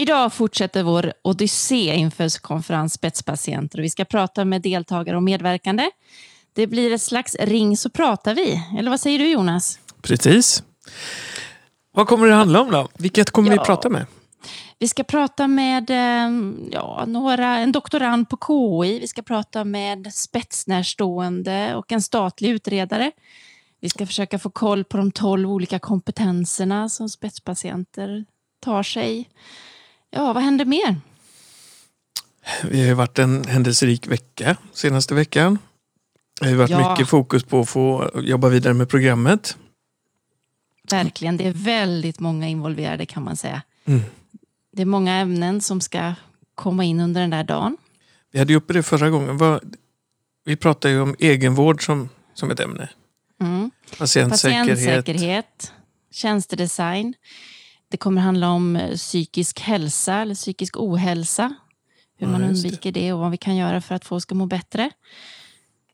Idag fortsätter vår odyssé inför konferens Spetspatienter och vi ska prata med deltagare och medverkande. Det blir ett slags ring så pratar vi. Eller vad säger du Jonas? Precis. Vad kommer det handla om då? Vilket kommer Ja. vi prata med? Vi ska prata med eh, ja, några, en doktorand på KI, vi ska prata med spetsnärstående och en statlig utredare. Vi ska försöka få koll på de tolv olika kompetenserna som spetspatienter tar sig. Ja, vad händer mer? Vi har ju varit en händelserik vecka senaste veckan. Det har ju varit Ja. mycket fokus på att få jobba vidare med programmet. Verkligen, det är väldigt många involverade kan man säga. Mm. Det är många ämnen som ska komma in under den där dagen. Vi hade ju uppe det förra gången. Vi pratade ju om egenvård som, som ett ämne. Mm. Patientsäkerhet. Patientsäkerhet, tjänstedesign. Det kommer handla om eh, psykisk hälsa eller psykisk ohälsa. Hur Ja, man just det. undviker det. och vad vi kan göra för att folk ska må bättre.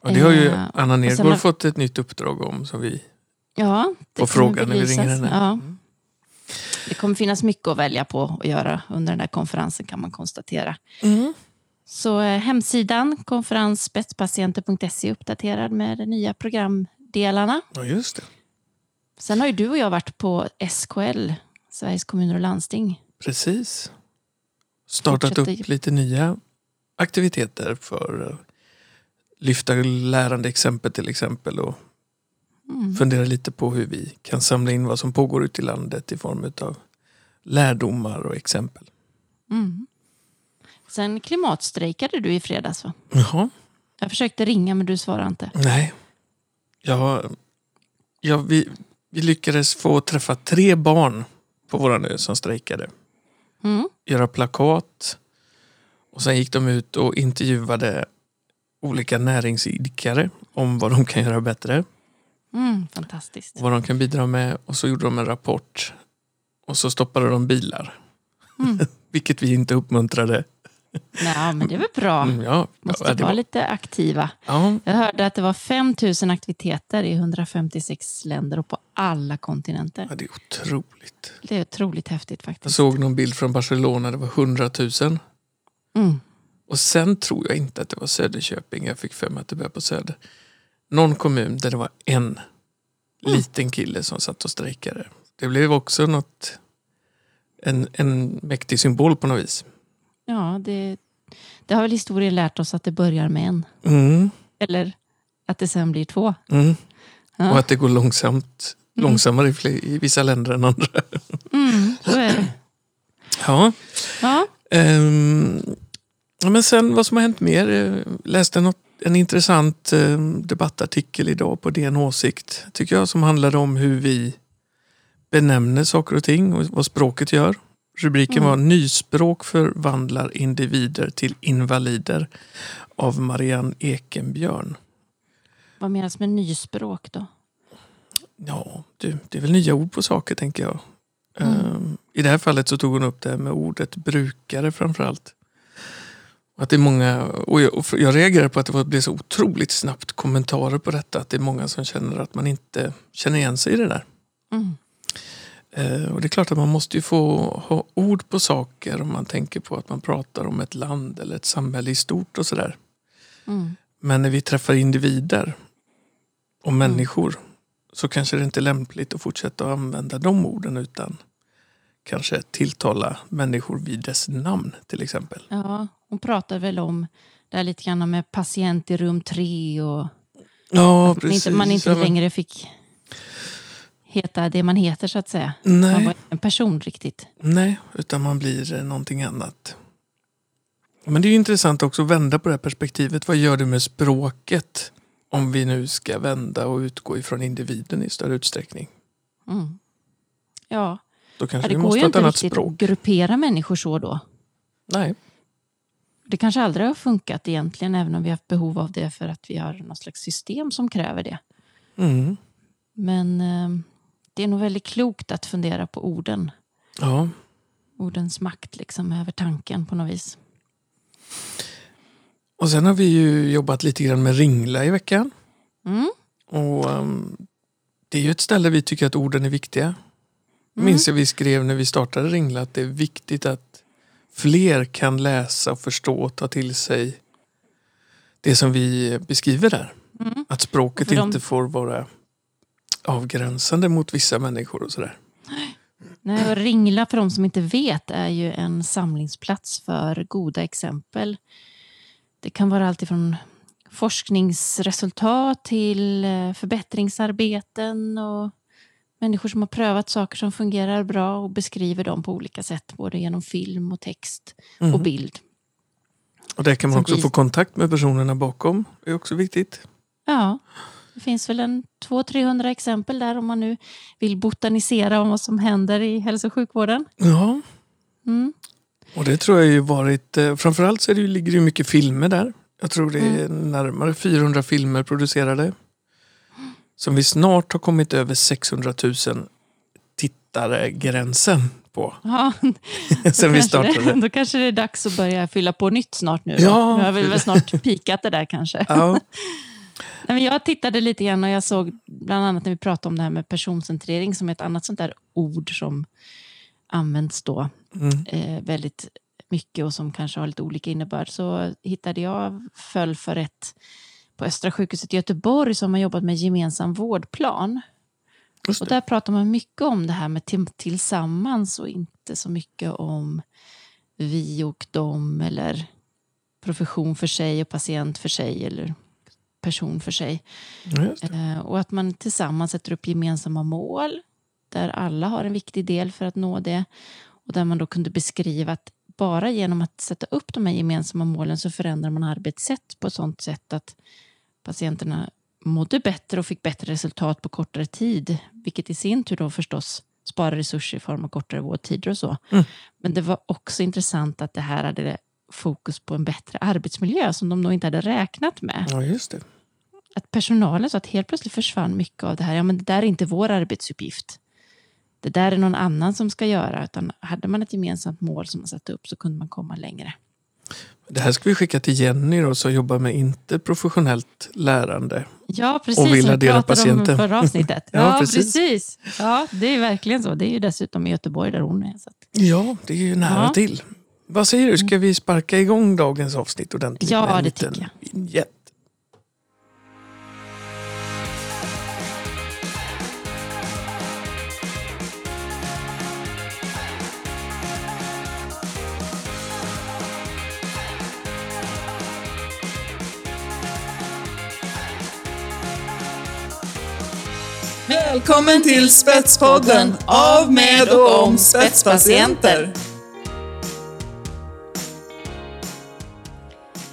Och det har ju Eh, Anna Nergård har- fått ett nytt uppdrag om som vi Ja, får fråga när vi ringer henne. Ja, Mm. det kommer finnas mycket att välja på att göra under den där konferensen kan man konstatera. Så eh, hemsidan konferensspetspatienter.se är uppdaterad med de nya programdelarna. Ja, just det. Sen har ju du och jag varit på SKL, Sveriges kommuner och landsting. Precis. Startat Fortsätter- upp lite nya aktiviteter för att lyfta lärande exempel till exempel och Mm. fundera lite på hur vi kan samla in vad som pågår ute i landet i form av lärdomar och exempel. Mm. Sen klimatstrejkade du i fredags va? Jaha, Jag försökte ringa men du svarade inte. nej. Ja, ja, vi, vi lyckades få träffa tre barn på våran ö som strejkade. Mm. göra plakat. Och sen gick de ut och intervjuade olika näringsidkare om vad de kan göra bättre. Mm, fantastiskt. Vad de kan bidra med. Och så gjorde de en rapport. Och så stoppade de bilar. Mm. Vilket vi inte uppmuntrade. Ja, men det är väl bra. Mm, ja, Måste ja, vara var, lite aktiva. ja, Jag hörde att det var 5 000 aktiviteter i 156 länder och på alla kontinenter. ja, det är otroligt. Det är otroligt häftigt Jag faktiskt. såg någon bild från Barcelona. Det var 100 000. Mm. Och sen tror jag inte att det var Söderköping. Jag fick för mig att det började på Söder. Någon kommun där det var en liten kille som satt och strejkade. Det blev också något, en, en mäktig symbol på något vis. Ja, det, det har väl historien lärt oss att det börjar med en. Mm, Eller att det sen blir två. mm. Ja. Och att det går långsamt, långsammare i, fler, i vissa länder än andra. Mm, så är det. Ja. Ja. Ja, men sen vad som har hänt mer. eh, Läste något, en intressant eh, debattartikel idag på DN Åsikt. Tycker jag som handlade om hur vi benämner saker och ting och vad språket gör. Rubriken Mm. var Nyspråk förvandlar individer till invalider av Marianne Ekenbjörn. Vad menas med nyspråk då? Ja, du, det är väl nya ord på saker tänker jag. Mm. Ehm, I det här fallet så tog hon upp det här med ordet brukare framförallt. Att det är många, och jag, och jag reagerar på att det blev så otroligt snabbt kommentarer på detta. Att det är många som känner att man inte känner igen sig i det där. Mm. Eh, och det är klart att man måste ju få ha ord på saker om man tänker på att man pratar om ett land eller ett samhälle i stort och sådär. Mm. Men när vi träffar individer och människor så kanske det inte är lämpligt att fortsätta använda de orden utan kanske tilltala människor vid dess namn till exempel. Ja, hon pratar väl om det här lite grann med patient i rum tre och Ja, att man inte, man inte Ja, men- längre fick heta det man heter så att säga. Man Nej, var en person riktigt. nej, utan man blir eh, någonting annat. Men det är ju intressant också att vända på det här perspektivet. Vad gör det med språket om vi nu ska vända och utgå ifrån individen i större utsträckning? Mm. Ja, Då Ja, kanske det vi går måste ju ha ett inte annat riktigt språk. att gruppera människor så då. Nej. Det kanske aldrig har funkat egentligen, även om vi har haft behov av det för att vi har något slags system som kräver det. Mm. Men eh, det är nog väldigt klokt att fundera på orden. Ja, Ordens makt liksom över tanken på något vis. Och sen har vi ju jobbat lite grann med Ringla i veckan. Mm. Och ehm, Det är ju ett ställe vi tycker att orden är viktiga. Mm. Minns jag vi skrev när vi startade Ringla att det är viktigt att fler kan läsa och förstå och ta till sig det som vi beskriver där. Mm. Att språket För de- inte får vara avgränsande mot vissa människor och sådär. Nej, och Ringla, för de som inte vet, är ju en samlingsplats för goda exempel. Det kan vara allt ifrån forskningsresultat till eh, förbättringsarbeten och människor som har prövat saker som fungerar bra och beskriver dem på olika sätt, både genom film och text och Mm. bild. Och där kan man Så också få kontakt med personerna bakom. Det är också viktigt. Ja, det finns väl en 200-300 exempel där om man nu vill botanisera om vad som händer i hälso och sjukvården. Ja, Mm. och det tror jag ju varit... eh, Framförallt så är det ju, ligger det ju mycket filmer där. Jag tror det är närmare 400 filmer producerade. Som vi snart har kommit över 600 000 tittare-gränsen på. Ja, Sen vi kanske det, startade. då kanske det är dags att börja fylla på nytt snart nu. Då. Ja. Nu har vi väl snart pikat det där kanske. Ja, jag tittade lite grann och jag såg bland annat när vi pratade om det här med personcentrering som är ett annat sånt där ord som används då mm. eh, väldigt mycket och som kanske har lite olika innebörd. Så hittade jag föll för ett på Östra sjukhuset i Göteborg som har jobbat med gemensam vårdplan. Och där pratar man mycket om det här med till, tillsammans och inte så mycket om vi och dem eller profession för sig och patient för sig eller person för sig. Ja. Eh, och att man tillsammans sätter upp gemensamma mål där alla har en viktig del för att nå det. Och där man då kunde beskriva att bara genom att sätta upp de här gemensamma målen så förändrar man arbetssätt på ett sådant sätt att patienterna mådde bättre och fick bättre resultat på kortare tid. Vilket i sin tur då förstås sparar resurser i form av kortare vårdtider och så. Mm. Men det var också intressant att det här hade fokus på en bättre arbetsmiljö som de nog inte hade räknat med Ja, just det. Att personalen sa att helt plötsligt försvann mycket av det här. Ja, men det där är inte vår arbetsuppgift. Det där är någon annan som ska göra. Utan hade man ett gemensamt mål som man satte upp så kunde man komma längre. Det här ska vi skicka till Jenny då, som jobbar med interprofessionellt lärande. Ja, precis. Och vill om patienten. i förra avsnittet. Ja, ja, precis. precis. Ja, det är verkligen så. Det är ju dessutom i Göteborg där hon är. Så att... Ja, det är ju nära Ja. till. Vad säger du, ska vi sparka igång dagens avsnitt ordentligt? Ja, det tycker vignett? Välkommen till Spetspodden av, med och om spetspatienter.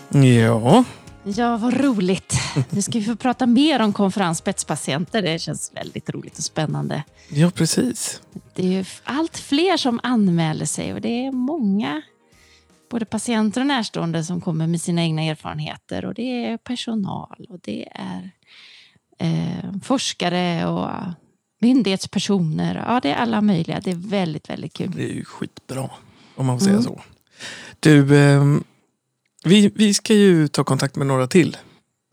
Ja, Ja, vad roligt. Nu ska vi få prata mer om konferens spetspatienter. Det känns väldigt roligt och spännande. ja precis. Det är ju allt fler som anmäler sig och det är många, både patienter och närstående, som kommer med sina egna erfarenheter. Och det är personal och det är eh, forskare och myndighetspersoner. Ja, det är alla möjliga. Det är väldigt, väldigt kul. Det är ju skitbra, om man får säga Mm. så. Du, ehm, vi, vi ska ju ta kontakt med några till.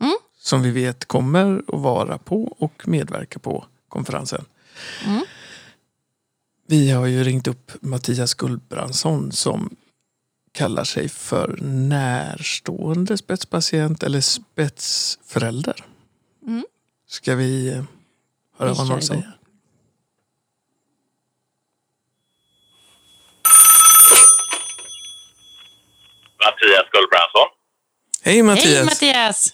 Mm. Som vi vet kommer att vara på och medverka på konferensen. Mm. Vi har ju ringt upp Mattias Gullbrandsson som kallar sig för närstående spetspatient eller spetsförälder. Mm. Ska vi eh, höra Vi vad någon säger? Mattias Gullbrandsson. Hej Mattias! Hej Mattias!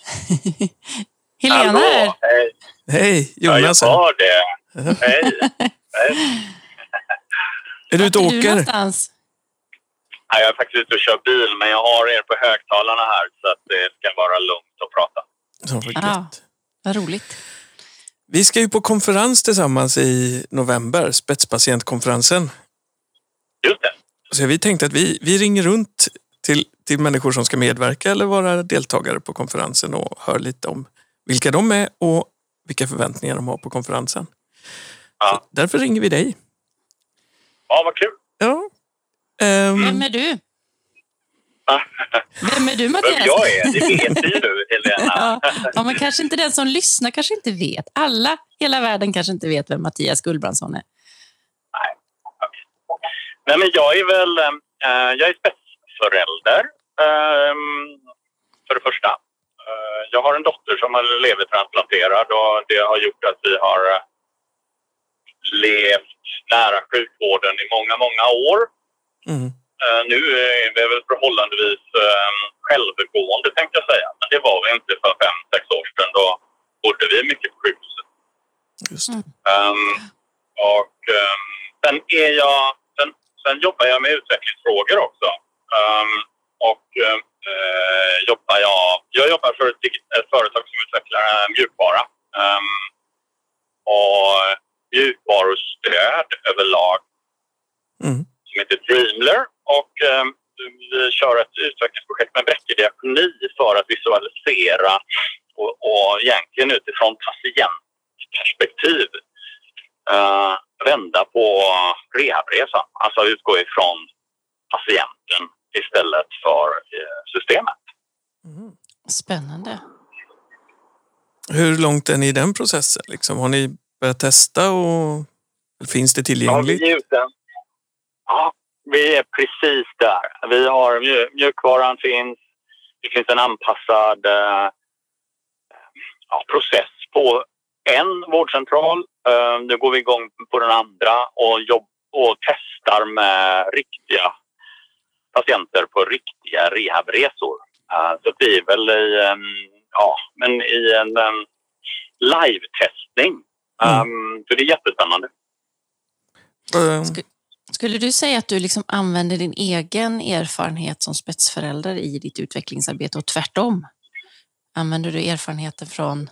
Helena Hallå! här. Hej! Hej Ja, Jonas! jag här. var det. Hej! Hej. är du ute och är du åker? någonstans? Ja, jag är faktiskt ute och kör bil, men jag har er på högtalarna här så att det ska vara lugnt att prata. Ja, Ja. Vad roligt. Vi ska ju på konferens tillsammans i november, spetspatientkonferensen. Just det. Så vi tänkte att vi, vi ringer runt till, till människor som ska medverka eller vara deltagare på konferensen och hör lite om vilka de är och vilka förväntningar de har på konferensen. Ja. Så därför ringer vi dig. Ja, vad kul. Ja. Ehm, Vem är du? Vem är du Vem Mattias? jag är, det vet du ju nu, Helena. Ja, ja, men kanske inte den som lyssnar kanske inte vet. Alla, hela världen kanske inte vet vem Mattias Gullbrandsson är. Nej, men jag är väl... eh, jag är spets, spetsförälder. Um, för det första. Uh, jag har en dotter som är levertransplanterad och det har gjort att vi har uh, levt nära sjukvården i många, många år. Mm. Uh, nu är vi väl förhållandevis um, självgående tänkte jag säga. Men det var vi inte för fem, sex år sedan. Då bodde vi mycket på sjukhuset. Just det. Um, och um, sen är jag, sen, sen jobbar jag med utvecklingsfrågor också. Um, och uh, jobbar jag, jag jobbar för ett, ett företag som utvecklar uh, mjukvara. Um, och mjukvarustöd överlag Mm. som heter Dreamler. Och um, vi kör ett utvecklingsprojekt med bräckediakoni för att visualisera och, och egentligen utifrån patientperspektiv uh, vända på rehabresan. Alltså utgå ifrån patienten istället för uh, systemet. Mm. Spännande. Hur långt är ni i den processen? Liksom, har ni börjat testa och finns det tillgängligt? Ja, vi är ute. Ja, vi är precis där. Vi har mj- mjukvaran finns. Det finns en anpassad eh, ja, process på en vårdcentral. Eh, nu går vi igång på den andra och, jobb, och testar med riktiga patienter på riktiga rehabresor. Eh, så det är väl i, en, ja, men i en, en live-testning. Mm. Um, så det är jättespännande. Eh, Skulle du säga att du liksom använder din egen erfarenhet som spetsförälder i ditt utvecklingsarbete och tvärtom? Använder du erfarenheter från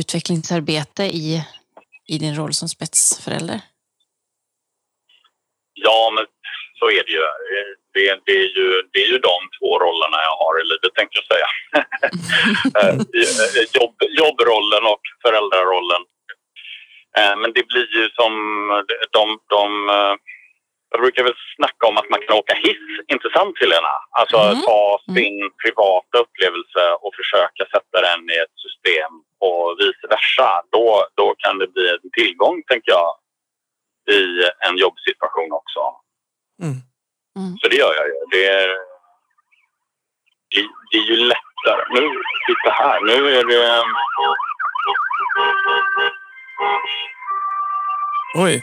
utvecklingsarbete i, i din roll som spetsförälder? Ja, men så är det ju. Det, det, är ju. det är ju de två rollerna jag har i livet, tänkte jag säga. Eh, Jobb, jobbrollen och föräldrarollen. Eh, Men det blir ju som de, de... eh, Jag brukar väl snacka om att man kan åka hiss, inte sant Helena? Alltså Mm. ta sin privata upplevelse och försöka sätta den i ett system och vice versa. Då, då kan det bli en tillgång, tänker jag, i en jobbsituation också. mm. Så det gör jag ju. Det är, det, det är ju lättare. Nu, titta här. Nu är det... Oj,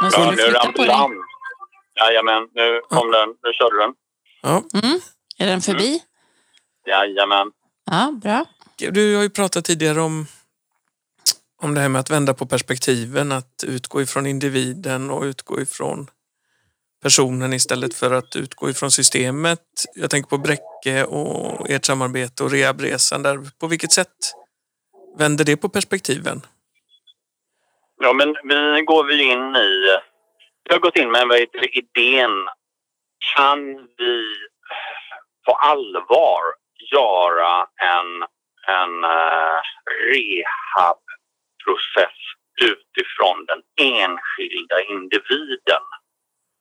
Ja, du nu dig? ambulans. Jajamän, nu kom den. Nu körde den. ja. Mm. Är den förbi? Jajamän. Ja, bra. Du har ju pratat tidigare om, om det här med att vända på perspektiven, att utgå ifrån individen och utgå ifrån personen istället för att utgå ifrån systemet. Jag tänker på Bräcke och ert samarbete och rehabresan där. På vilket sätt vänder det på perspektiven? Ja, men vi går vi in i... Vi har gått in med vad heter idén. Kan vi på allvar göra en, en uh, rehabprocess utifrån den enskilda individen?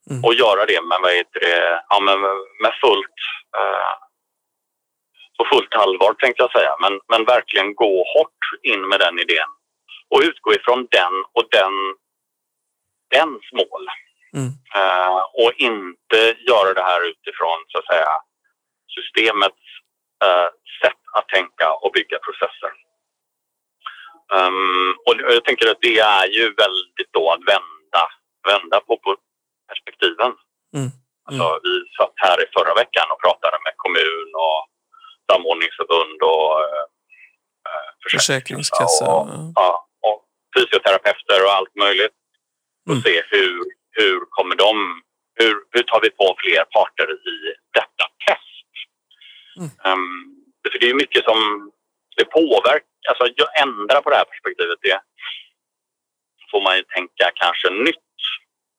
Mm. Och göra det med, vad heter det, ja, med, med fullt... eh, på fullt allvar tänkte jag säga, men, men verkligen gå hårt in med den idén och utgå ifrån den och den, dens mål. Mm. Eh, och inte göra det här utifrån så att säga systemets eh, sätt att tänka och bygga processer. Ehm, och jag tänker att det är ju väldigt då att vända, vända på, på perspektiven. Mm. Alltså, vi satt här i förra veckan och pratade med kommun och samordningsförbund och eh, eh, Försäkringskassa. och, ja, fysioterapeuter och allt möjligt. Och Mm. se hur, hur kommer de, hur, hur tar vi på fler parter i detta test? Mm. Ehm, för det är ju mycket som det påverkar, alltså att ändra på det här perspektivet, det får man ju tänka kanske nytt.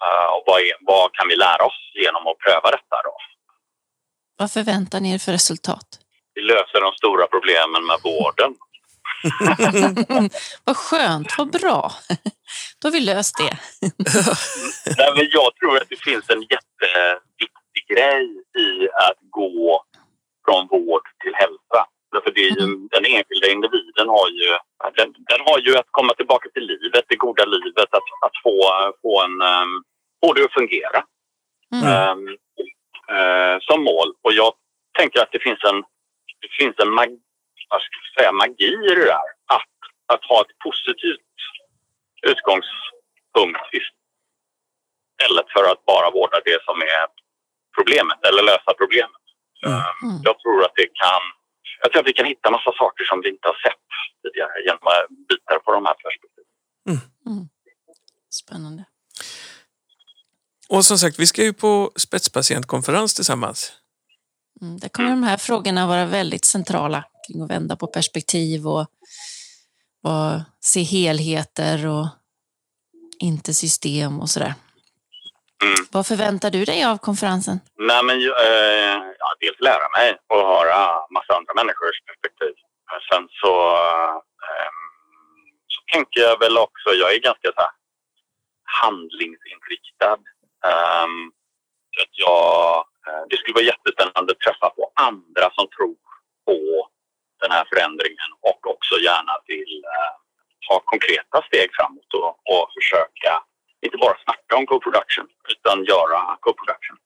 Eh, och vad, är, vad kan vi lära oss genom att pröva detta då? Vad förväntar ni er för resultat? Vi löser de stora problemen med vården. vad skönt, vad bra. Då har vi löst det. Nej, men jag tror att det finns en jätteviktig grej i att gå från vård till hälsa. Därför det är ju, Mm. den enskilda individen har ju, den, den har ju att komma tillbaka till livet, det goda livet, att, att få, få, en, um, få det att fungera. Mm. Ehm, eh, som mål. Och jag tänker att det finns en, det finns en mag, vad ska jag säga, magi i det där. Att, att ha ett positivt utgångspunkt istället för att bara vårda det som är problemet eller lösa problemet. Mm. Um, Jag tror att det kan jag tror att vi kan hitta massa saker som vi inte har sett tidigare genom att bita på de här perspektiven. Spännande. Och som sagt, vi ska ju på spetspatientkonferens tillsammans. Mm, där kommer de här frågorna vara väldigt centrala kring att vända på perspektiv och, och se helheter och inte system och sådär. Mm. Vad förväntar du dig av konferensen? Nej, men, eh, ja, dels lära mig och höra massa andra människors perspektiv. Sen så, eh, så tänker jag väl också, jag är ganska så här, handlingsinriktad. Så att jag, eh, det skulle vara jättespännande att träffa på andra som tror på den här förändringen och också gärna vill eh, ta konkreta steg framåt och, och försöka inte bara snacka om co-production utan göra co-production.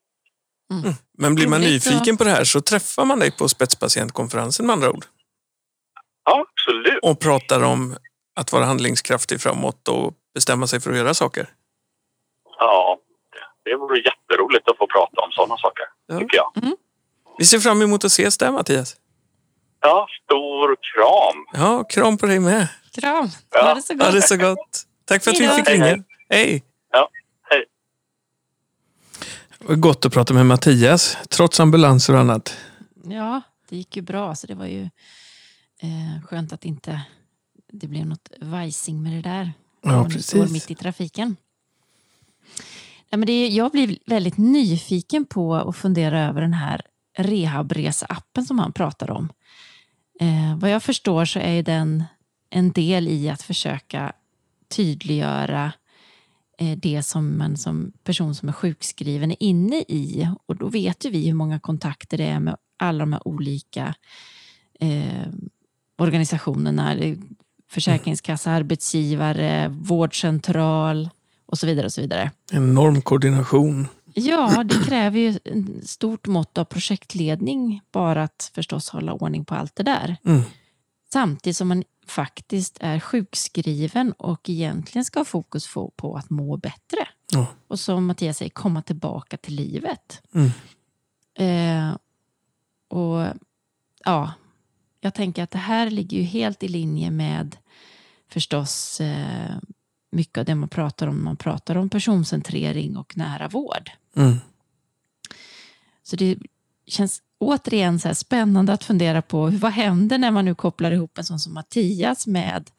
Men blir man nyfiken på det här så träffar man dig på spetspatientkonferensen med andra ord. Ja, absolut. Och pratar om att vara handlingskraftig framåt och bestämma sig för att göra saker. Ja, det, vore jätteroligt att få prata om sådana saker, Ja. tycker jag. Vi ser fram emot att ses där Mattias. Ja, stor kram. Ja, kram på dig med. Kram! Ja. Ha det så Ha gott! det så gott. Tack för att vi fick Hej, ringa. hej. Hej! Ja, hej. Det var gott att prata med Mattias, trots ambulanser och annat. Ja, det gick ju bra så det var ju eh, skönt att inte det blev något vajsing med det där. Ja, nu står precis. mitt i trafiken. Nej, men det är, jag blir väldigt nyfiken på att fundera över den här rehabresa-appen som han pratar om. Eh, vad jag förstår så är den en del i att försöka tydliggöra eh, det som man som person som är sjukskriven är inne i. Och då vet ju vi hur många kontakter det är med alla de här olika eh, organisationerna. Försäkringskassa, arbetsgivare, vårdcentral och så vidare. och så vidare. Enorm koordination. Ja, det kräver ju ett stort mått av projektledning bara att förstås hålla ordning på allt det där. Mm. Samtidigt som man faktiskt är sjukskriven och egentligen ska ha fokus på, att må bättre. Ja. Och som Mattias säger, komma tillbaka till livet. Mm. Eh, och ja, jag tänker att det här ligger ju helt i linje med förstås eh, mycket av det man pratar om. Man pratar om personcentrering och nära vård. Mm. Så det känns återigen så spännande att fundera på vad händer när man nu kopplar ihop en sån som Mattias med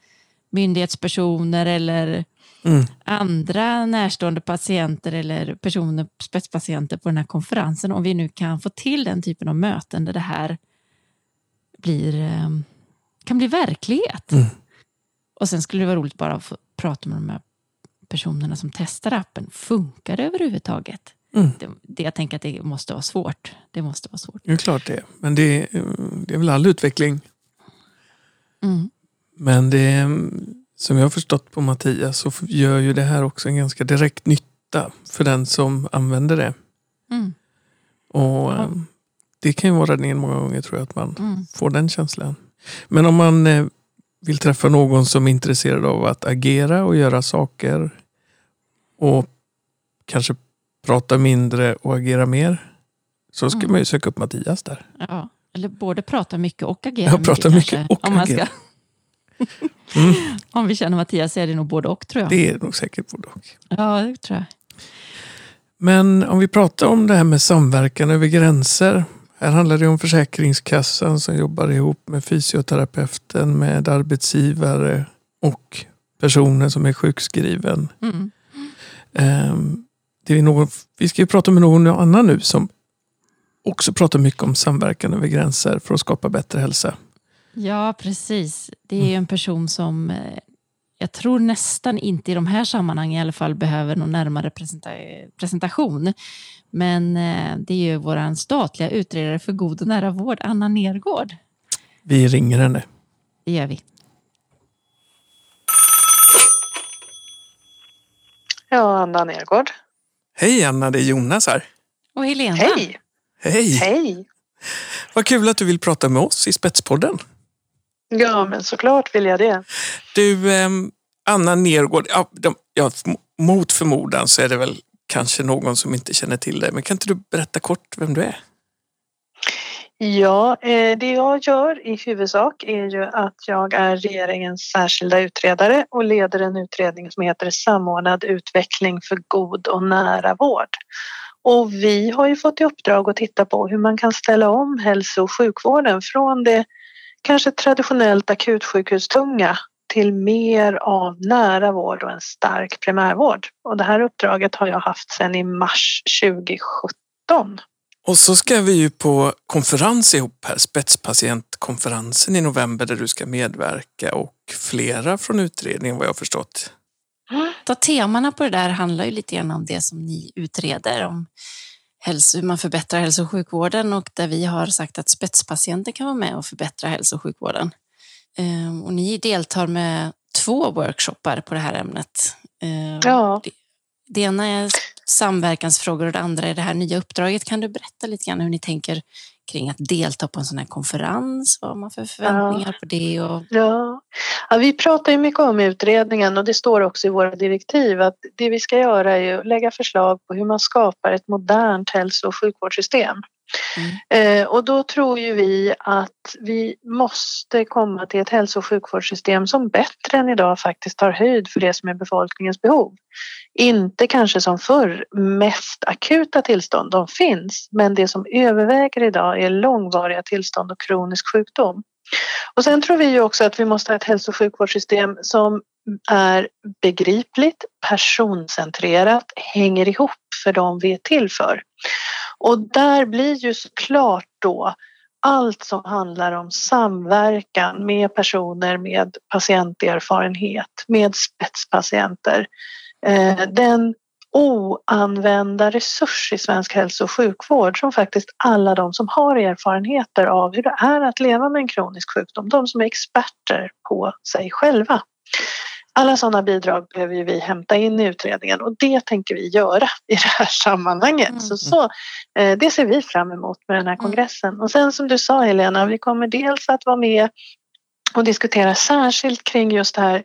myndighetspersoner eller Mm. andra närstående patienter eller personer, spetspatienter på den här konferensen. Om vi nu kan få till den typen av möten där det här blir, eh, kan bli verklighet. Mm. Och sen skulle det vara roligt bara att få prata med de här personerna som testar appen. Funkar det överhuvudtaget? Mm. Det, det, jag tänker att det måste vara svårt. Det måste vara svårt. Det är klart det. Men det är, det är väl all utveckling. Mm. Men det som jag har förstått på Mattias så gör ju det här också en ganska direkt nytta för den som använder det. Mm. Och Ja. eh, Det kan ju vara räddningen många gånger tror jag att man Mm. får den känslan. Men om man eh, vill träffa någon som är intresserad av att agera och göra saker och kanske prata mindre och agera mer så ska Mm. man ju söka upp Mattias där. Ja. Eller både prata mycket och agera Ja, mycket. prata mycket kanske, och om, agera. ska, Mm. om vi känner Mattias är det nog både och tror jag. Det är nog säkert både och. Ja, det tror jag. Men om vi pratar om det här med samverkan över gränser. Här handlar det om Försäkringskassan som jobbar ihop med fysioterapeuten, med arbetsgivare och personer som är sjukskriven. Mm. Ehm, Det är någon, vi ska ju prata med någon annan nu som också pratar mycket om samverkan över gränser för att skapa bättre hälsa. Ja, precis. Det är ju en person som eh, jag tror nästan inte i de här sammanhangen i alla fall behöver någon närmare presenta- presentation. Men eh, det är ju vår statliga utredare för god och nära vård, Anna Nergård. Vi ringer henne. Det gör vi. Ja, Anna Nergård. Hej Anna, det är Jonas här. Och Helena. Hej! Hej! Hej! Vad kul att du vill prata med oss i Spetspodden. Ja, men såklart vill jag det. Du, eh, Anna Nergård, ja, de, ja, mot förmodan så är det väl kanske någon som inte känner till dig, men kan inte du berätta kort vem du är? Ja, eh, det jag gör i huvudsak är ju att jag är regeringens särskilda utredare och leder en utredning som heter Samordnad utveckling för god och nära vård. Och vi har ju fått i uppdrag att titta på hur man kan ställa om hälso och sjukvården från det kanske traditionellt akutsjukhustunga till mer av nära vård och en stark primärvård. Och det här uppdraget har jag haft sedan i mars 2017. Och så ska vi ju på konferens ihop här, spetspatientkonferensen i november där du ska medverka och flera från utredningen vad jag förstått. Då temana på det där handlar ju lite grann om det som ni utreder, om hälso, hur man förbättrar hälso och sjukvården och där vi har sagt att spetspatienter kan vara med och förbättra hälso och sjukvården. Ehm, och ni deltar med två workshoppar på det här ämnet. Ehm, ja. Det, det ena är samverkansfrågor och det andra är det här nya uppdraget. Kan du berätta lite grann hur ni tänker kring att delta på en sån här konferens? Vad har man för förväntningar ja. på det? Och... Ja. ja, vi pratar ju mycket om utredningen och det står också i våra direktiv att det vi ska göra är att lägga förslag på hur man skapar ett modernt hälso och sjukvårdssystem. Mm. Eh, och då tror ju vi att vi måste komma till ett hälso och sjukvårdssystem som bättre än idag faktiskt tar höjd för det som är befolkningens behov. Inte kanske som förr mest akuta tillstånd, de finns, men det som överväger idag är långvariga tillstånd och kronisk sjukdom. Och sen tror vi ju också att vi måste ha ett hälso och sjukvårdssystem som är begripligt, personcentrerat, hänger ihop för de vi är till för. Och där blir ju såklart då allt som handlar om samverkan med personer med patienterfarenhet, med spetspatienter. Eh, den oanvända resurs i svensk hälso och sjukvård som faktiskt alla de som har erfarenheter av hur det är att leva med en kronisk sjukdom, de som är experter på sig själva. Alla sådana bidrag behöver vi hämta in i utredningen och det tänker vi göra i det här sammanhanget. Mm. Så, så, eh, det ser vi fram emot med den här mm. kongressen. Och sen som du sa Helena, vi kommer dels att vara med och diskutera särskilt kring just det här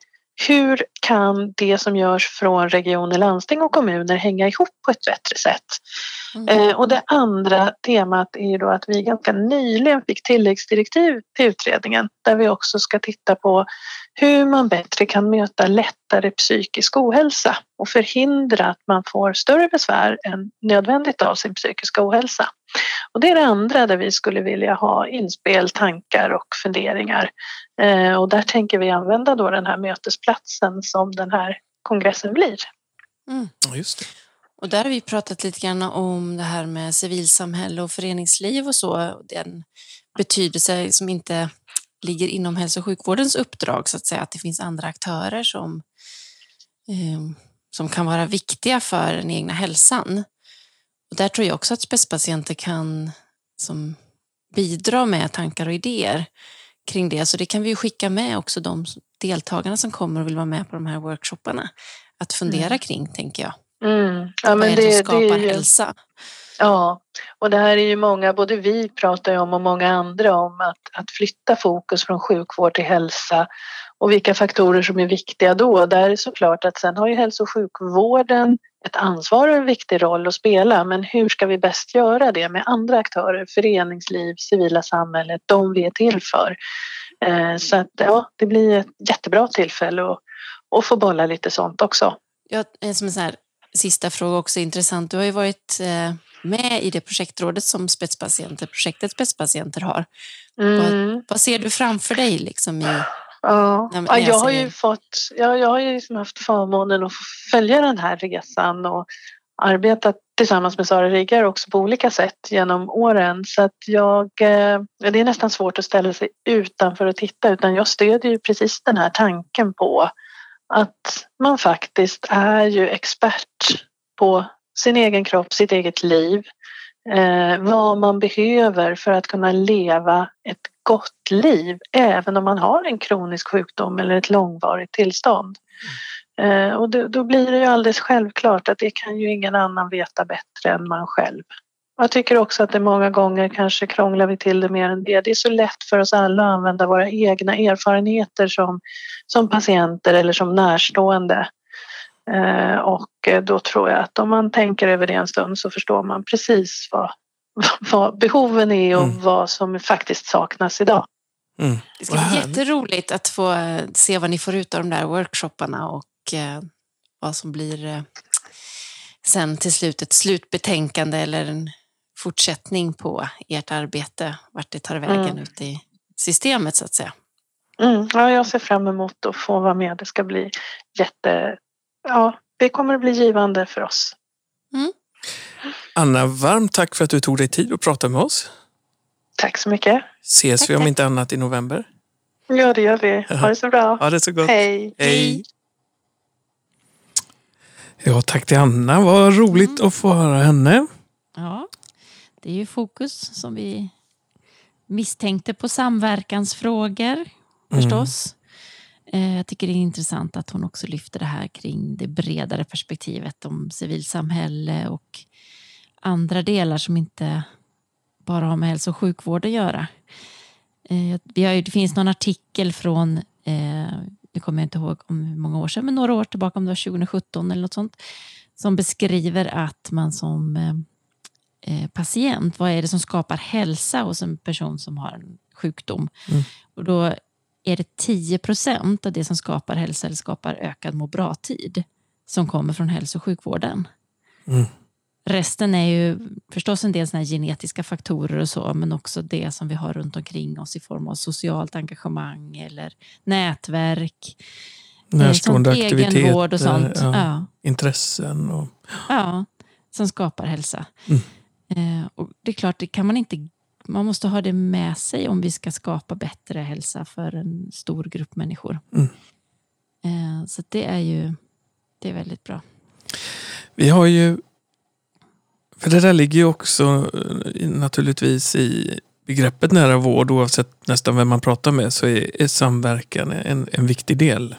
hur kan det som görs från regioner, landsting och kommuner hänga ihop på ett bättre sätt? Mm. Eh, och det andra temat är ju då att vi ganska nyligen fick tilläggsdirektiv till utredningen där vi också ska titta på hur man bättre kan möta lättare psykisk ohälsa och förhindra att man får större besvär än nödvändigt av sin psykiska ohälsa. Och det är det andra där vi skulle vilja ha inspel, tankar och funderingar. Eh, och där tänker vi använda då den här mötesplatsen som den här kongressen blir. Mm. Just det. Och där har vi pratat lite grann om det här med civilsamhälle och föreningsliv och så. Den betydelse som inte ligger inom hälso och sjukvårdens uppdrag så att säga, att det finns andra aktörer som, eh, som kan vara viktiga för den egna hälsan. Och där tror jag också att spetspatienter kan som bidra med tankar och idéer kring det. Så det kan vi skicka med också de deltagarna som kommer och vill vara med på de här workshopparna. Att fundera mm. kring, tänker jag. Mm. Ja, Vad är det, det som skapar det, hälsa? Ja, och det här är ju många, både vi pratar ju om och många andra om att, att flytta fokus från sjukvård till hälsa och vilka faktorer som är viktiga då. Där är såklart att sen har ju hälso och sjukvården ett ansvar och en viktig roll att spela men hur ska vi bäst göra det med andra aktörer, föreningsliv, civila samhället, de vi är till för. Eh, så att ja, det blir ett jättebra tillfälle att, att få bolla lite sånt också. Ja, som en sån här sista fråga också intressant. Du har ju varit eh, med i det projektrådet som spetspatienter, projektet Spetspatienter har. Mm. Vad, vad, ser du framför dig liksom i Ja, ja jag har ju fått, ja, jag har ju liksom haft förmånen att följa den här resan och arbetat tillsammans med Sara Riggar också på olika sätt genom åren. Så att jag, eh, det är nästan svårt att ställa sig utanför och titta utan jag stödjer ju precis den här tanken på att man faktiskt är ju expert på sin egen kropp, sitt eget liv, eh, vad man behöver för att kunna leva ett gott liv även om man har en kronisk sjukdom eller ett långvarigt tillstånd. Eh, och då, då blir det ju alldeles självklart att det kan ju ingen annan veta bättre än man själv. Jag tycker också att det många gånger kanske krånglar vi till det mer än det. Det är så lätt för oss alla att använda våra egna erfarenheter som, som patienter eller som närstående. Eh, och då tror jag att om man tänker över det en stund så förstår man precis vad, vad behoven är och mm. vad som faktiskt saknas idag. Mm. Det ska bli jätteroligt att få eh, se vad ni får ut av de där workshopparna och eh, vad som blir eh, sen till slut ett slutbetänkande eller en fortsättning på ert arbete, vart det tar vägen mm. ut i systemet så att säga. Mm, ja, jag ser fram emot att få vara med. Det ska bli jätte... Ja, det kommer att bli givande för oss. Mm. Anna, varmt tack för att du tog dig tid att prata med oss. Tack så mycket. Ses tack, vi om inte annat i november? Ja, det gör vi. Ha det så bra. Ha det så gott. Hej. Hej. Ja, tack till Anna. Vad roligt mm. att få höra henne. Ja, det är ju fokus som vi misstänkte på samverkansfrågor förstås. Mm. Jag tycker det är intressant att hon också lyfter det här kring det bredare perspektivet om civilsamhälle och andra delar som inte bara har med hälso och sjukvård att göra. Eh, vi har, det finns någon artikel från, eh, nu kommer jag inte ihåg om hur många år sedan, men några år tillbaka, om det var 2017 eller något sånt, som beskriver att man som eh, patient, vad är det som skapar hälsa hos en person som har en sjukdom? Mm. Och då är det 10 procent av det som skapar hälsa eller skapar ökad må bra-tid som kommer från hälso och sjukvården. Mm. Resten är ju förstås en del såna genetiska faktorer och så, men också det som vi har runt omkring oss i form av socialt engagemang eller nätverk. Eh, Närstående aktiviteter, och sånt. Ja, ja. intressen. Och... Ja, som skapar hälsa. Mm. Eh, och det är klart, det kan man inte man måste ha det med sig om vi ska skapa bättre hälsa för en stor grupp människor. Mm. Eh, så det är ju det är väldigt bra. Vi har ju för det där ligger ju också eh, naturligtvis i begreppet nära vård. Oavsett nästan vem man pratar med så är, är samverkan en, en viktig del.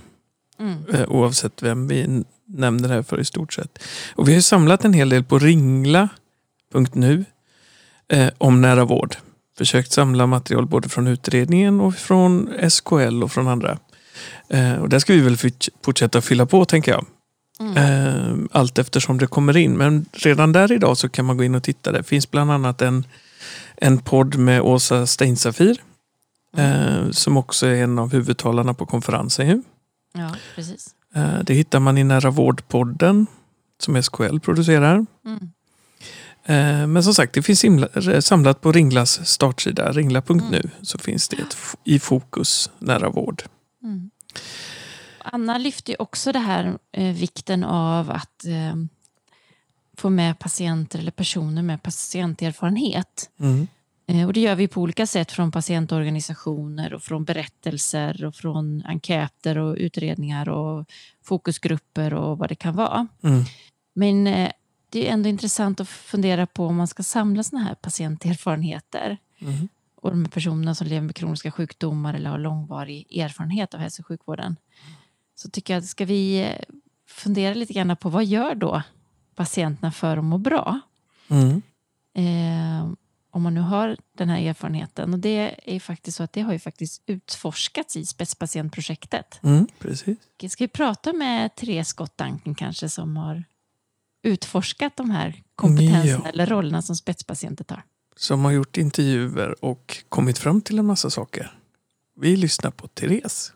Mm. Eh, oavsett vem vi nämner det här för i stort sett. Och vi har samlat en hel del på ringla.nu eh, om nära vård. Försökt samla material både från utredningen och från SKL och från andra. Eh, och där ska vi väl fortsätta fylla på tänker jag. Mm. Eh, allt eftersom det kommer in. Men redan där idag så kan man gå in och titta. Det finns bland annat en, en podd med Åsa Steinsafir. Mm. Eh, som också är en av huvudtalarna på konferensen. Ja, precis. Eh, det hittar man i Nära vårdpodden som SKL producerar. Mm. Men som sagt, det finns samlat på Ringlas startsida, ringla.nu, mm. så finns det ett i fokus nära vård. Anna lyfte ju också det här eh, vikten av att eh, få med patienter eller personer med patienterfarenhet. Mm. Eh, och det gör vi på olika sätt från patientorganisationer och från berättelser och från enkäter och utredningar och fokusgrupper och vad det kan vara. Mm. Men eh, det är ändå intressant att fundera på om man ska samla sådana här patienterfarenheter. Mm. Och de personerna som lever med kroniska sjukdomar eller har långvarig erfarenhet av hälso och sjukvården så tycker jag att ska vi eh, fundera lite grann på vad gör då patienterna för att må bra? Mm. Eh, om man nu har den här erfarenheten. Och det är faktiskt så att det har ju faktiskt utforskats i spetspatientprojektet. Mm, precis. Ska vi prata med Therese Scott Duncan kanske som har utforskat de här kompetenserna ja. eller rollerna som spetspatienter tar? Som har gjort intervjuer och kommit fram till en massa saker. Vi lyssnar på Therese.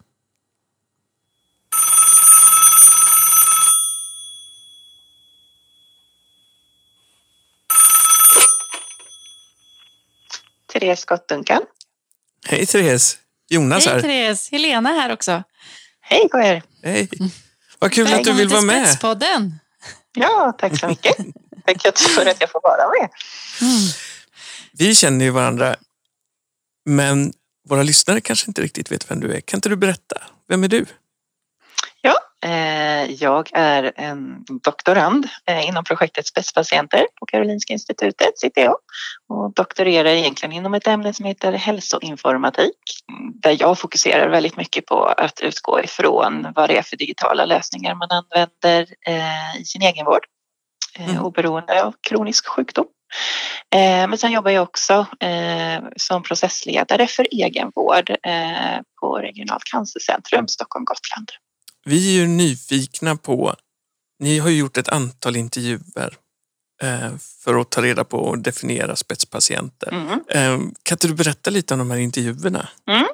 Therese Gottunkan. Hej Therese! Jonas Hej, här. Hej Therese! Helena här också. Hej på er! Hej! Vad kul att du vill vara med. Spetspodden. Ja, tack så mycket. tack för att jag får vara med. Mm. Vi känner ju varandra, men våra lyssnare kanske inte riktigt vet vem du är. Kan inte du berätta? Vem är du? Eh, jag är en doktorand eh, inom projektet Spetspatienter på Karolinska institutet sitter jag och doktorerar egentligen inom ett ämne som heter hälsoinformatik där jag fokuserar väldigt mycket på att utgå ifrån vad det är för digitala lösningar man använder eh, i sin egenvård mm. oberoende av kronisk sjukdom. Men sen jobbar jag också som processledare för egenvård på Regionalt cancercentrum Stockholm-Gotland. Vi är ju nyfikna på, ni har ju gjort ett antal intervjuer eh, för att ta reda på och definiera spetspatienter. Mm. Eh, kan inte du berätta lite om de här intervjuerna? Mm.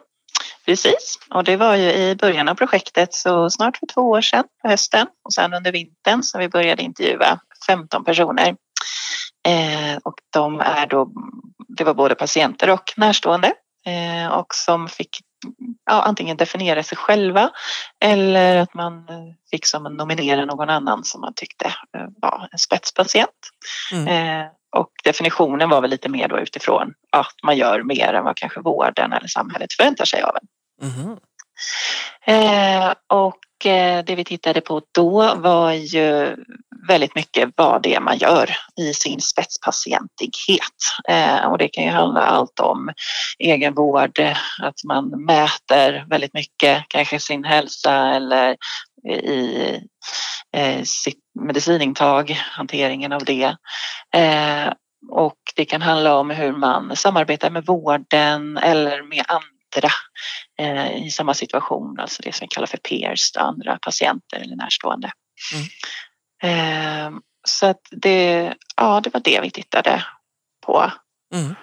Precis, och det var ju i början av projektet så snart för två år sedan på hösten och sen under vintern som vi började intervjua 15 personer. Eh, och de är då, det var både patienter och närstående eh, och som fick ja, antingen definiera sig själva eller att man fick som nominera någon annan som man tyckte eh, var en spetspatient. Mm. Eh, och definitionen var väl lite mer då utifrån att man gör mer än vad kanske vården eller samhället förväntar sig av en. Mm. Eh, och eh, det vi tittade på då var ju väldigt mycket vad det är man gör i sin spetspatientighet. Eh, och det kan ju handla allt om egenvård, att man mäter väldigt mycket, kanske sin hälsa eller i sitt medicinintag, hanteringen av det. Och det kan handla om hur man samarbetar med vården eller med andra eh, i samma situation, alltså det som vi kallar för peers, andra patienter eller närstående. Mm. Eh, så att det, ja, det var det vi tittade på. Mm.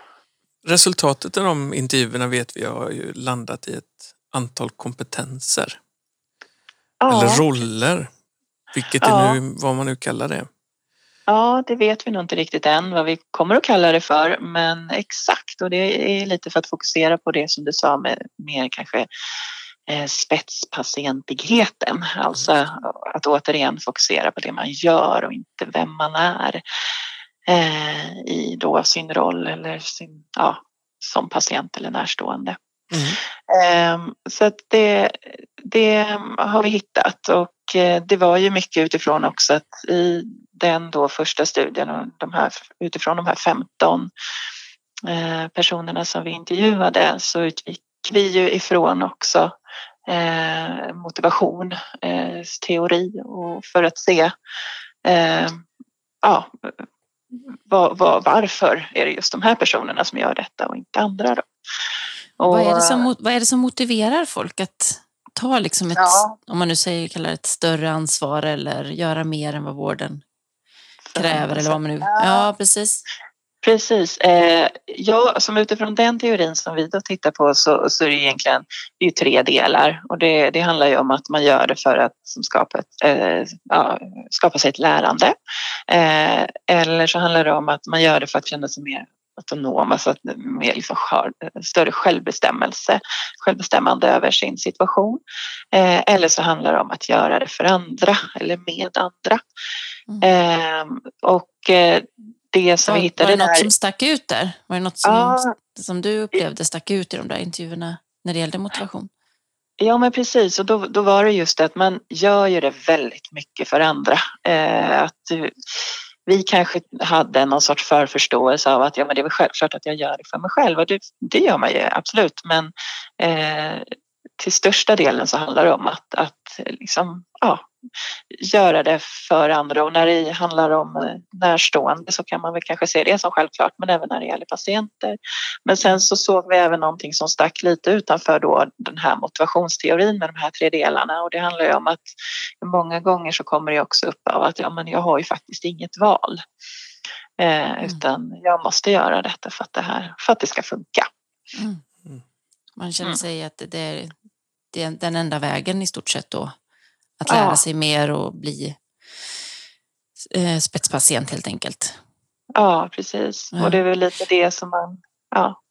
Resultatet av de intervjuerna vet vi har ju landat i ett antal kompetenser. Ja. Eller roller, vilket ja. nu, vad man nu kallar det. Ja, det vet vi nog inte riktigt än vad vi kommer att kalla det för, men exakt och det är lite för att fokusera på det som du sa med mer kanske eh, spetspatientigheten, alltså att återigen fokusera på det man gör och inte vem man är eh, i då sin roll eller sin, ja, som patient eller närstående. Mm. Ehm, så att det, det har vi hittat och eh, det var ju mycket utifrån också att i den då första studien och de här, utifrån de här 15 eh, personerna som vi intervjuade så utgick vi ju ifrån också eh, motivation, eh, teori och för att se ehm, ja, var, var, varför är det just de här personerna som gör detta och inte andra. Då. Och, vad, är det som, vad är det som motiverar folk att ta liksom ett, ja. om man nu säger, kallar ett större ansvar eller göra mer än vad vården kräver eller vad man nu... Ja, ja precis. Precis. Eh, ja, som utifrån den teorin som vi då tittar på så, så är det egentligen det är tre delar och det, det handlar ju om att man gör det för att skapa, ett, eh, ja, skapa sig ett lärande. Eh, eller så handlar det om att man gör det för att känna sig mer autonom, alltså med liksom större självbestämmelse, självbestämmande över sin situation. Eh, eller så handlar det om att göra det för andra eller med andra. Mm. Eh, och eh, det som var, vi hittade Var det något där, som stack ut där? Var det något som, ja, som du upplevde stack ut i de där intervjuerna när det gällde motivation? Ja men precis och då, då var det just det att man gör ju det väldigt mycket för andra. Eh, att vi kanske hade någon sorts förförståelse av att ja, men det är väl självklart att jag gör det för mig själv och det, det gör man ju absolut. Men eh, till största delen så handlar det om att, att liksom, ja, göra det för andra och när det handlar om eh, närstående så kan man väl kanske se det som självklart men även när det gäller patienter. Men sen så såg vi även någonting som stack lite utanför då den här motivationsteorin med de här tre delarna och det handlar ju om att många gånger så kommer det också upp av att ja, men jag har ju faktiskt inget val. Eh, mm. Utan jag måste göra detta för att det, här, för att det ska funka. Mm. Man känner mm. sig att det är den enda vägen i stort sett då att lära ja. sig mer och bli eh, spetspatient helt enkelt. Ja, precis. Ja. Och det är väl lite det som man ja,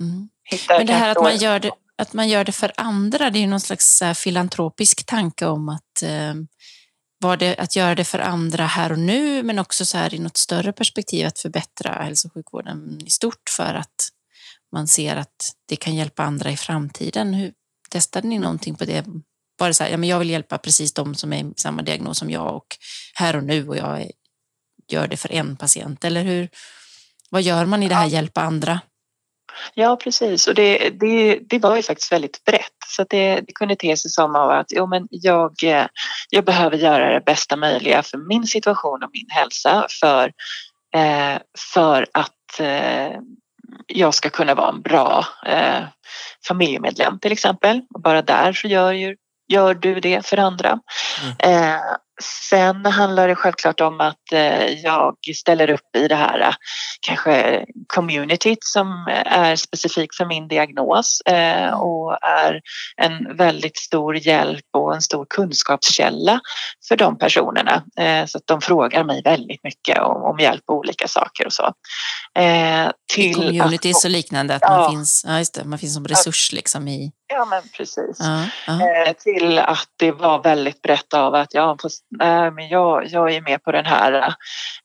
mm. hittar. Men det här att man, gör det, att man gör det för andra, det är ju någon slags filantropisk tanke om att eh, var det att göra det för andra här och nu, men också så här i något större perspektiv att förbättra hälso och sjukvården i stort för att man ser att det kan hjälpa andra i framtiden. Hur, testade ni någonting på det var det så här, ja, men jag vill hjälpa precis de som är i samma diagnos som jag och här och nu och jag gör det för en patient. Eller hur? Vad gör man i det här hjälpa andra? Ja, precis. Och det, det, det var ju faktiskt väldigt brett. Så det, det kunde te sig som att jo, men jag, jag behöver göra det bästa möjliga för min situation och min hälsa för eh, för att eh, jag ska kunna vara en bra eh, familjemedlem till exempel. Och bara där så gör, ju, gör du det för andra. Mm. Eh, Sen handlar det självklart om att eh, jag ställer upp i det här eh, kanske communityt som är specifikt för min diagnos eh, och är en väldigt stor hjälp och en stor kunskapskälla för de personerna. Så att de frågar mig väldigt mycket om, hjälp på olika saker och så. Till att, och liknande, att ja, man, finns, ja, just det, man finns som resurs liksom i Ja, men precis. Ja, ja. till att det var väldigt brett av att ja, fast, äh, men jag, jag är med på den här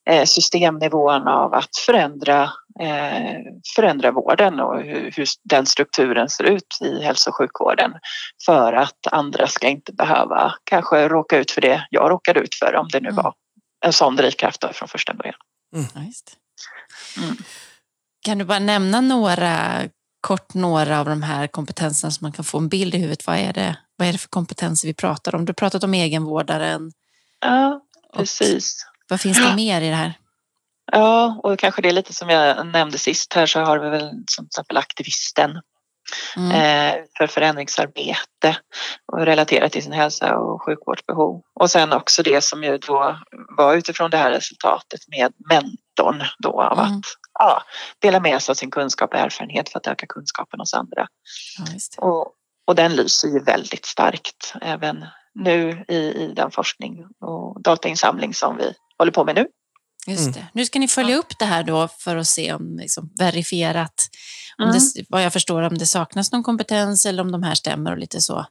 eh, systemnivån av att förändra, eh, förändra vården och hur, hur, den strukturen ser ut i hälso och sjukvården för att andra ska inte behöva kanske råka ut för det jag råkade ut för om det nu mm. var en sån drivkraft från första början. Mm. Mm. Kan du bara nämna några kort några av de här kompetenserna så man kan få en bild i huvudet. Vad är det, vad är det för kompetenser vi pratar om? Du har pratat om egenvårdaren. Ja, precis. Och vad finns det mer i det här? Ja, och kanske det är lite som jag nämnde sist här så har vi väl som till exempel aktivisten mm. eh, för förändringsarbete och relaterat till sin hälsa och sjukvårdsbehov. Och sen också det som ju då var utifrån det här resultatet med mentorn då av mm. att ja, dela med sig av sin kunskap och erfarenhet för att öka kunskapen hos andra. Ja, och, och den lyser ju väldigt starkt även nu i, i den forskning och datainsamling som vi håller på med nu. Just mm. det. Nu ska ni följa upp det här då för att se om liksom verifierat, om mm. det, vad jag förstår, om det saknas någon kompetens eller om de här stämmer och lite så.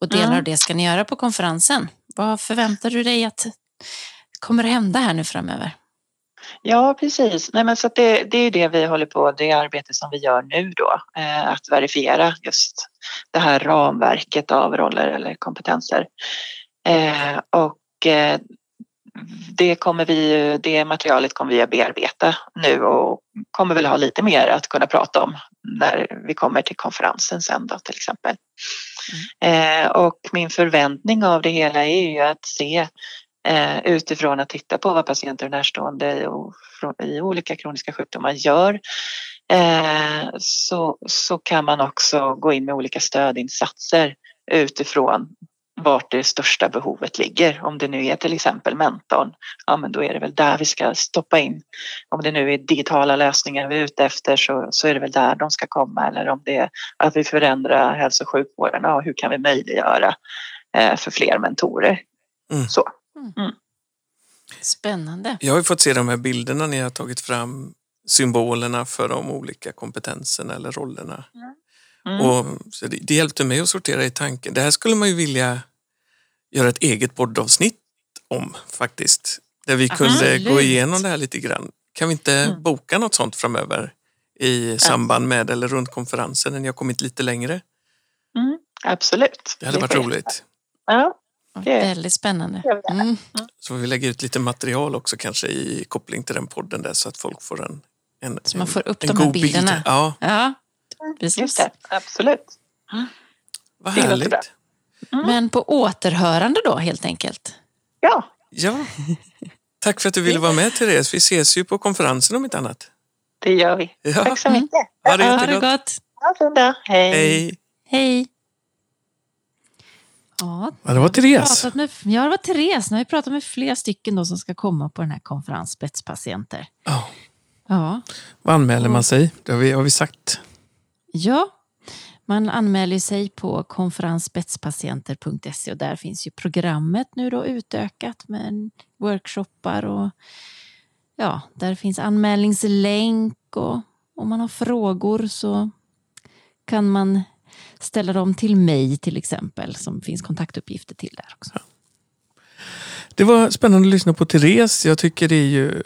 Och delar mm. av det ska ni göra på konferensen. Vad förväntar du dig att kommer att hända här nu framöver? Ja, precis. Nej, men så det, det är det vi håller på, det arbete som vi gör nu då, eh, att verifiera just det här ramverket av roller eller kompetenser. Eh, och eh, det, kommer vi, det materialet kommer vi att bearbeta nu och kommer väl ha lite mer att kunna prata om när vi kommer till konferensen sen då till exempel. Mm. Eh, och min förväntning av det hela är ju att se eh, utifrån att titta på vad patienter och närstående och, i olika kroniska sjukdomar gör eh, så, så kan man också gå in med olika stödinsatser utifrån vart det största behovet ligger. Om det nu är till exempel mentorn, ja men då är det väl där vi ska stoppa in. Om det nu är digitala lösningar vi är ute efter så, så är det väl där de ska komma eller om det är att vi förändrar hälso och sjukvården, ja hur kan vi möjliggöra eh, för fler mentorer? Mm. Så. Mm. mm. Spännande. Jag har fått se de här bilderna ni har tagit fram, symbolerna för de olika kompetenserna eller rollerna. Mm. Och, så det, det hjälpte mig att sortera i tanken. Det här skulle man ju vilja göra ett eget poddavsnitt om faktiskt. Där vi kunde Absolut. gå igenom det här lite grann. Kan vi inte mm. boka något sånt framöver i samband med eller runt konferensen när ni har kommit lite längre? Mm. Absolut. Det hade varit roligt. Ja. Väldigt spännande. Mm. Så vi lägger ut lite material också kanske i koppling till den podden där så att folk får en, en Så man får upp en, de här bilderna. Bild. Ja. ja, precis. Just det, absolut. Mm. Vad härligt. Mm. Men på återhörande då helt enkelt? Ja. Ja. Tack för att du ville vara med Therese. Vi ses ju på konferensen om inte annat. Det gör vi. Ja. Tack så mycket. Ha det, ha det gott. Ha det bra. Hej. Hej. Hej. Ja, ja, det var Therese. Med, ja, det var Therese. Nu har vi pratat med flera stycken då som ska komma på den här konferensen, spetspatienter. Oh. Ja. Vad anmäler man sig? Det har vi, har vi sagt. Ja, man anmäler sig på konferensspetspatienter.se och där finns ju programmet nu då utökat med workshoppar och ja, där finns anmälningslänk och om man har frågor så kan man ställa dem till mig till exempel som finns kontaktuppgifter till där också. Det var spännande att lyssna på Therese. Jag tycker det är ju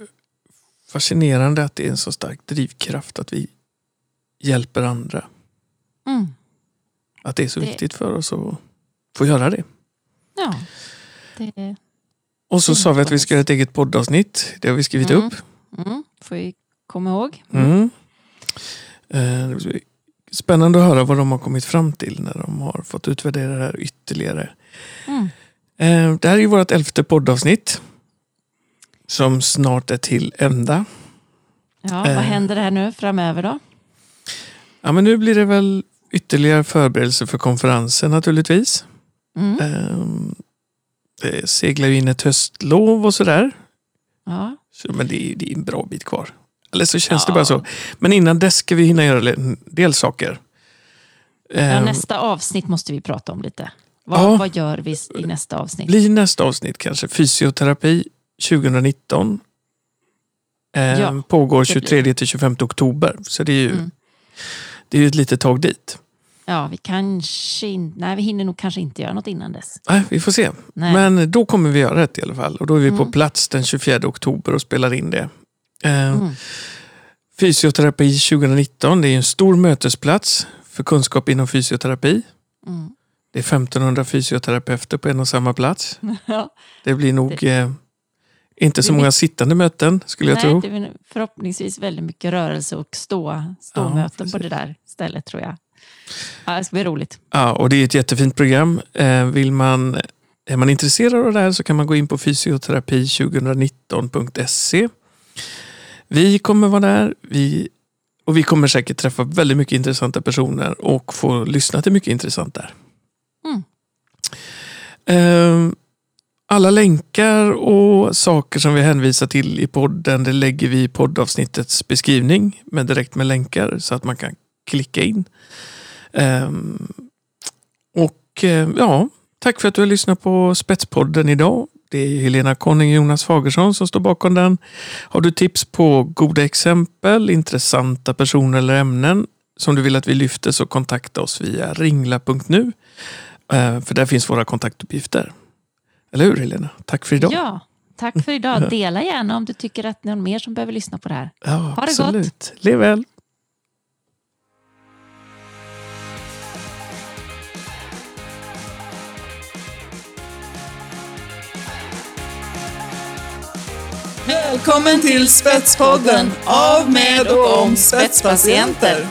fascinerande att det är en så stark drivkraft att vi hjälper andra. Mm. Att det är så det... viktigt för oss att få göra det. Ja. Det... Och så sa vi att vi ska göra ett eget poddavsnitt. Det har vi skrivit mm. upp. Mm. Får vi komma ihåg. Mm. Eh, spännande att höra vad de har kommit fram till när de har fått utvärdera det här ytterligare. Mm. Eh, det här är vårt elfte poddavsnitt. Som snart är till ända. Ja, vad Eh. händer här nu framöver då? Ja, men nu blir det väl ytterligare förberedelse för konferensen naturligtvis. Mm. Ehm, Det seglar ju in ett höstlov och sådär. Ja. Så, men det är, det är en bra bit kvar. Eller så känns det Ja. bara så. Men innan dess ska vi hinna göra en del saker. Ja, Ehm, nästa avsnitt måste vi prata om lite. Vad, Ja. vad gör vi i nästa avsnitt? blir nästa avsnitt kanske fysioterapi 2019. Ehm, Ja, pågår det blir 23 till 25 oktober. Så det är ju, Mm. det är ett litet tag dit. Ja, vi kanske in... Nej, vi hinner nog kanske inte göra något innan dess. Nej, vi får se. Nej. Men då kommer vi göra det i alla fall. Och då är vi på Mm. plats den 24 oktober och spelar in det. Ehm, Mm. Fysioterapi 2019, det är en stor mötesplats för kunskap inom fysioterapi. Mm. Det är 1500 fysioterapeuter på en och samma plats. Ja. Det blir nog eh, inte så Det många sittande möten skulle jag Nej, tro. det förhoppningsvis väldigt mycket rörelse och stå, Ja, ståmöten på precis. det där stället tror jag. Ja, det ska bli roligt. Ja, och det är ett jättefint program. Eh, vill man, är man intresserad av det här så kan man gå in på fysioterapi2019.se. Vi kommer vara där. Vi, och vi kommer säkert träffa väldigt mycket intressanta personer och få lyssna till mycket intressant där. Mm. Eh, alla länkar och saker som vi hänvisar till i podden det lägger vi i poddavsnittets beskrivning med direkt med länkar så att man kan klicka in. Ehm, och eh, ja, tack för att du har lyssnat på Spetspodden idag. Det är Helena Conning och Jonas Fagersson som står bakom den. Har du tips på goda exempel, intressanta personer eller ämnen som du vill att vi lyfter så kontakta oss via ringla.nu. Eh, För där finns våra kontaktuppgifter. Eller hur Helena? Tack för idag. Ja, tack för idag. Dela gärna om du tycker att någon mer som behöver lyssna på det här. Ja, Ha det gott. absolut. Lev väl. Välkommen till Spetspodden av, med och om spetspatienter.